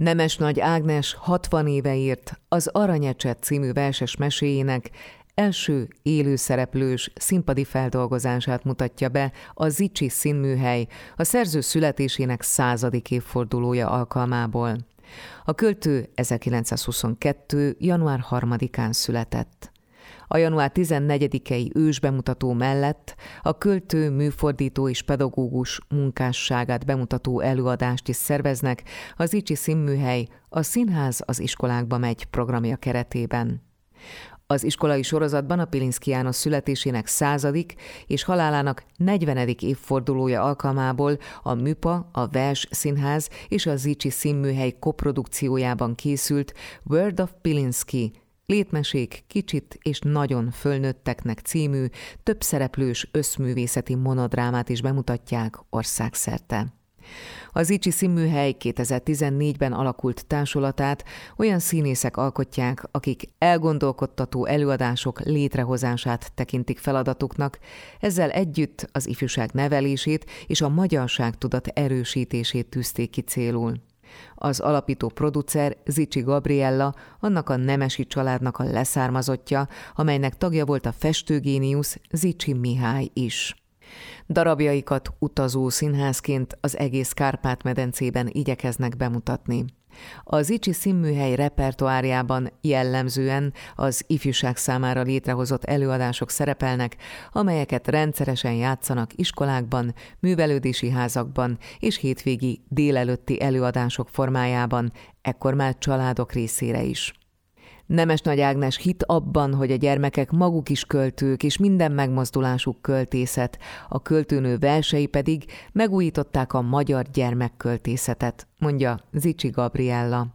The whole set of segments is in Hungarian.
Nemes Nagy Ágnes 60 éve írt az Aranyecset című verses meséjének első élőszereplős színpadi feldolgozását mutatja be a Zicsi színműhely a szerző születésének századik évfordulója alkalmából. A költő 1922. január 3-án született. A január 14-i ősbemutató mellett a költő, műfordító és pedagógus munkásságát bemutató előadást is szerveznek az Icsi Színműhely a Színház az iskolákba megy programja keretében. Az iskolai sorozatban a Pilinszki János születésének századik és halálának 40. évfordulója alkalmából a MÜPA, a Vers Színház és a Zicsi Színműhely koprodukciójában készült Word of Pilinszki Létmesék kicsit és nagyon fölnőtteknek című, több szereplős összművészeti monodrámát is bemutatják országszerte. Az Icsi Színműhely 2014-ben alakult társulatát olyan színészek alkotják, akik elgondolkodtató előadások létrehozását tekintik feladatuknak, ezzel együtt az ifjúság nevelését és a magyarság tudat erősítését tűzték ki célul. Az alapító producer Zicsi Gabriella, annak a nemesi családnak a leszármazottja, amelynek tagja volt a festőgéniusz Zicsi Mihály is. Darabjaikat utazó színházként az egész Kárpát-medencében igyekeznek bemutatni. Az Icsi színműhely repertoárjában jellemzően az ifjúság számára létrehozott előadások szerepelnek, amelyeket rendszeresen játszanak iskolákban, művelődési házakban és hétvégi délelőtti előadások formájában, ekkor már családok részére is. Nemes Nagy Ágnes hit abban, hogy a gyermekek maguk is költők, és minden megmozdulásuk költészet, a költőnő versei pedig megújították a magyar gyermekköltészetet, mondja Zicsi Gabriella.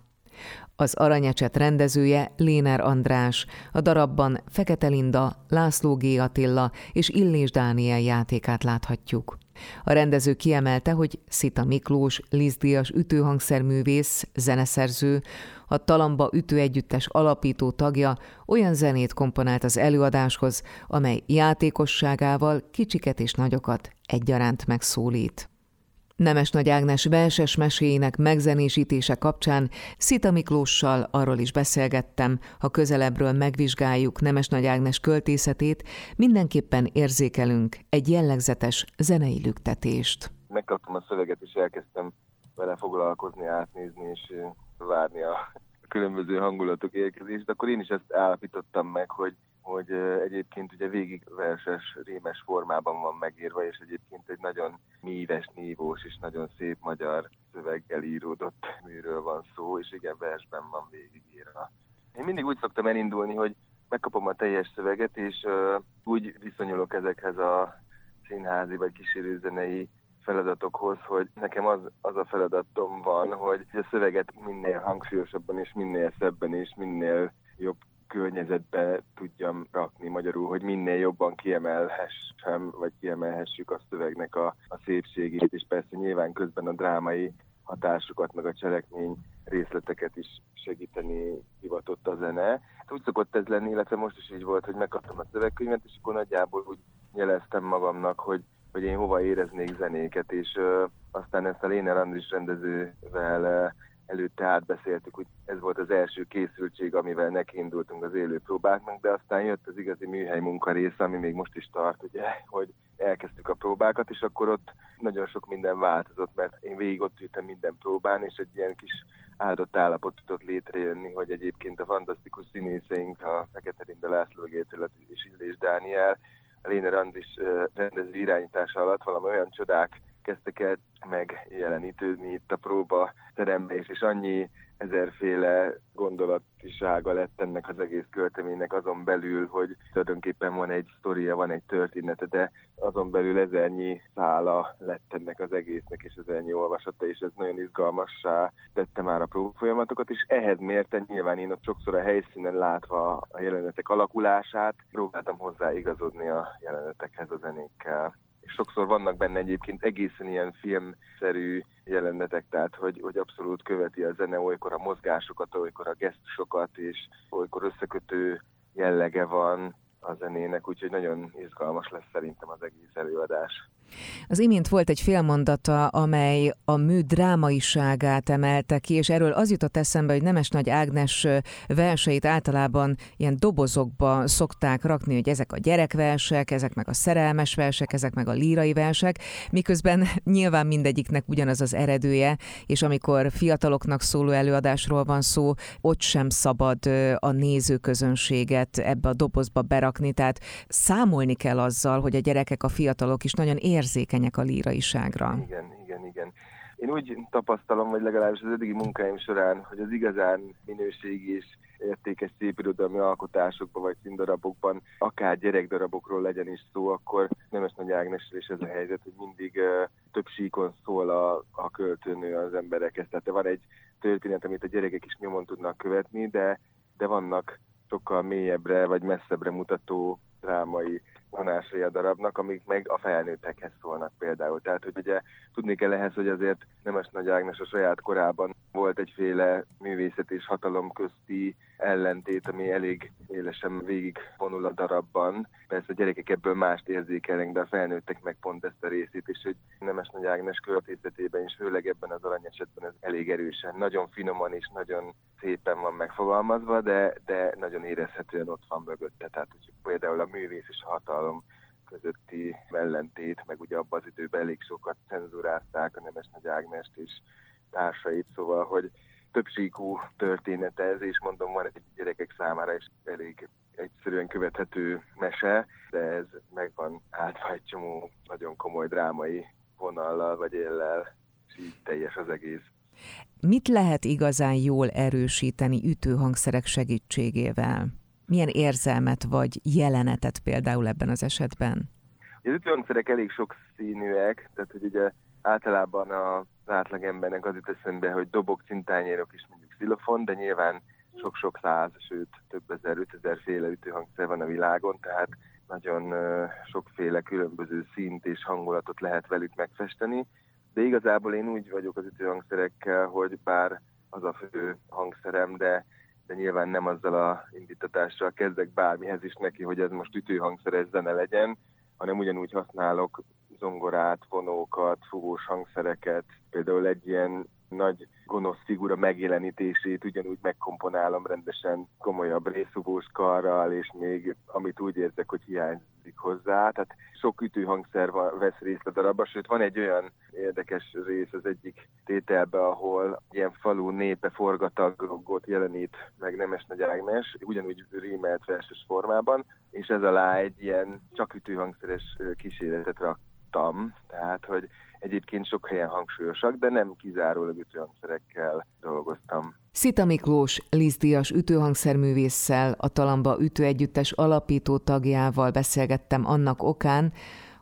Az Aranyecset rendezője Léner András, a darabban Fekete Linda, László G. Attila és Illés Dániel játékát láthatjuk. A rendező kiemelte, hogy Szita Miklós, Lizdíjas ütőhangszerművész, zeneszerző, a Talamba ütőegyüttes alapító tagja olyan zenét komponált az előadáshoz, amely játékosságával kicsiket és nagyokat egyaránt megszólít. Nemes Nagy Ágnes verses meséinek megzenésítése kapcsán Szita Miklóssal arról is beszélgettem, ha közelebbről megvizsgáljuk Nemes Nagy Ágnes költészetét, mindenképpen érzékelünk egy jellegzetes zenei lüktetést. Megkaptam a szöveget, és elkezdtem vele foglalkozni, átnézni, és várni a különböző hangulatok érkezést, akkor én is ezt állapítottam meg, hogy hogy egyébként ugye végig verses, rémes formában van megírva, és egyébként egy nagyon míves, nívós és nagyon szép magyar szöveggel íródott műről van szó, és igen, versben van végigírva. Én mindig úgy szoktam elindulni, hogy megkapom a teljes szöveget, és uh, úgy viszonyulok ezekhez a színházi vagy kísérőzenei feladatokhoz, hogy nekem az, az a feladatom van, hogy a szöveget minél hangsúlyosabban és minél szebben és minél jobb környezetbe tudjam rakni magyarul, hogy minél jobban kiemelhessem, vagy kiemelhessük a szövegnek a, a szépségét, és persze nyilván közben a drámai hatásokat, meg a cselekmény részleteket is segíteni hivatott a zene. Hát úgy szokott ez lenni, illetve most is így volt, hogy megkaptam a szövegkönyvet, és akkor nagyjából úgy jeleztem magamnak, hogy, hogy én hova éreznék zenéket, és ö, aztán ezt a Léner Andris rendezővel előtte átbeszéltük, hogy ez volt az első készültség, amivel nekiindultunk az élő próbáknak, de aztán jött az igazi műhely munka része, ami még most is tart, ugye, hogy elkezdtük a próbákat, és akkor ott nagyon sok minden változott, mert én végig ott ültem minden próbán, és egy ilyen kis áldott állapot tudott létrejönni, hogy egyébként a fantasztikus színészeink, a Fekete Linda László Gétület és Illés Dániel, a Léner Andris rendező irányítása alatt valami olyan csodák kezdtek el megjelenítődni itt a próba terembe, és, és annyi ezerféle gondolatisága lett ennek az egész költeménynek azon belül, hogy tulajdonképpen van egy sztoria, van egy története, de azon belül ezernyi szála lett ennek az egésznek, és ezernyi olvasata, és ez nagyon izgalmassá tette már a próbafolyamatokat, és ehhez mérten nyilván én ott sokszor a helyszínen látva a jelenetek alakulását, próbáltam hozzá igazodni a jelenetekhez a zenékkel és sokszor vannak benne egyébként egészen ilyen filmszerű jelenetek, tehát hogy, hogy abszolút követi a zene olykor a mozgásokat, olykor a gesztusokat, és olykor összekötő jellege van a zenének, úgyhogy nagyon izgalmas lesz szerintem az egész előadás. Az imént volt egy félmondata, amely a mű drámaiságát emelte ki, és erről az jutott eszembe, hogy Nemes Nagy Ágnes verseit általában ilyen dobozokba szokták rakni, hogy ezek a gyerekversek, ezek meg a szerelmes versek, ezek meg a lírai versek, miközben nyilván mindegyiknek ugyanaz az eredője, és amikor fiataloknak szóló előadásról van szó, ott sem szabad a nézőközönséget ebbe a dobozba berakni, tehát számolni kell azzal, hogy a gyerekek, a fiatalok is nagyon érzékenyek a líraiságra. Igen, igen, igen. Én úgy tapasztalom, vagy legalábbis az eddigi munkáim során, hogy az igazán minőségi és értékes szépirodalmi alkotásokban vagy színdarabokban, akár gyerekdarabokról legyen is szó, akkor Nemes Nagy Ágnesről is ez a helyzet, hogy mindig uh, több síkon szól a, a költőnő az emberekhez. Tehát van egy történet, amit a gyerekek is nyomon tudnak követni, de, de vannak sokkal mélyebbre vagy messzebbre mutató drámai vonásai a darabnak, amik meg a felnőttekhez szólnak például. Tehát, hogy ugye tudni kell ehhez, hogy azért Nemes Nagy Ágnes a saját korában volt egyféle művészet és hatalom közti ellentét, ami elég élesen végig vonul a darabban. Persze a gyerekek ebből mást érzékelnek, de a felnőttek meg pont ezt a részét, és hogy Nemes Nagy Ágnes költészetében is, főleg ebben az aranyesetben ez elég erősen, nagyon finoman és nagyon szépen van megfogalmazva, de, de nagyon érezhetően ott van mögötte. Tehát, hogy például a művész és a hatalom közötti ellentét, meg ugye abban az időben elég sokat cenzurázták a Nemes Nagy Ágnest és társait, szóval, hogy többsíkú története ez, és mondom, van egy gyerekek számára is elég egyszerűen követhető mese, de ez megvan átva egy csomó nagyon komoly drámai vonallal vagy éllel, és így teljes az egész. Mit lehet igazán jól erősíteni ütőhangszerek segítségével? Milyen érzelmet vagy jelenetet például ebben az esetben? Az ütőhangszerek elég sok színűek, tehát hogy ugye általában az átlagembernek az jut eszembe, hogy dobok, cintányérok is mondjuk xilofon, de nyilván sok-sok száz, sőt több ezer, ötezer féle ütőhangszer van a világon, tehát nagyon sokféle különböző szint és hangulatot lehet velük megfesteni, de igazából én úgy vagyok az ütőhangszerekkel, hogy bár az a fő hangszerem, de, de nyilván nem azzal a indítatással kezdek bármihez is neki, hogy ez most ütőhangszeres zene legyen, hanem ugyanúgy használok zongorát, vonókat, fúvós hangszereket, például egy ilyen nagy gonosz figura megjelenítését ugyanúgy megkomponálom rendesen komolyabb részugós karral, és még amit úgy érzek, hogy hiányzik hozzá. Tehát sok ütőhangszer vesz részt a darabban, sőt van egy olyan érdekes rész az egyik tételbe, ahol ilyen falu népe forgatagot jelenít meg Nemes Nagy Ágnes, ugyanúgy rímelt verses formában, és ez alá egy ilyen csak ütőhangszeres kísérletet raktam, tehát hogy egyébként sok helyen hangsúlyosak, de nem kizárólag ütőhangszerekkel dolgoztam. Szita Miklós, Liszdias ütőhangszerművésszel, a Talamba ütőegyüttes alapító tagjával beszélgettem annak okán,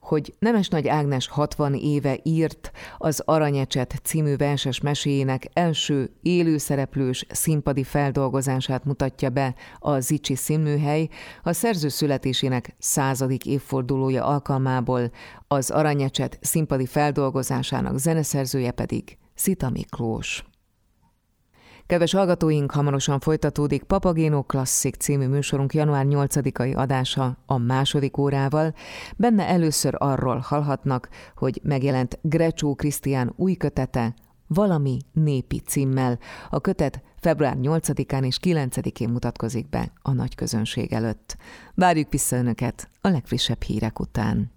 hogy Nemes Nagy Ágnes 60 éve írt az Aranyecset című verses meséjének első élőszereplős színpadi feldolgozását mutatja be a Zicsi színműhely, a szerző születésének századik évfordulója alkalmából az Aranyecset színpadi feldolgozásának zeneszerzője pedig Szita Miklós. Kedves hallgatóink, hamarosan folytatódik Papagéno Klasszik című műsorunk január 8-ai adása a második órával. Benne először arról hallhatnak, hogy megjelent Grecsó Krisztián új kötete, valami népi címmel. A kötet február 8-án és 9-én mutatkozik be a nagy közönség előtt. Várjuk vissza Önöket a legfrissebb hírek után.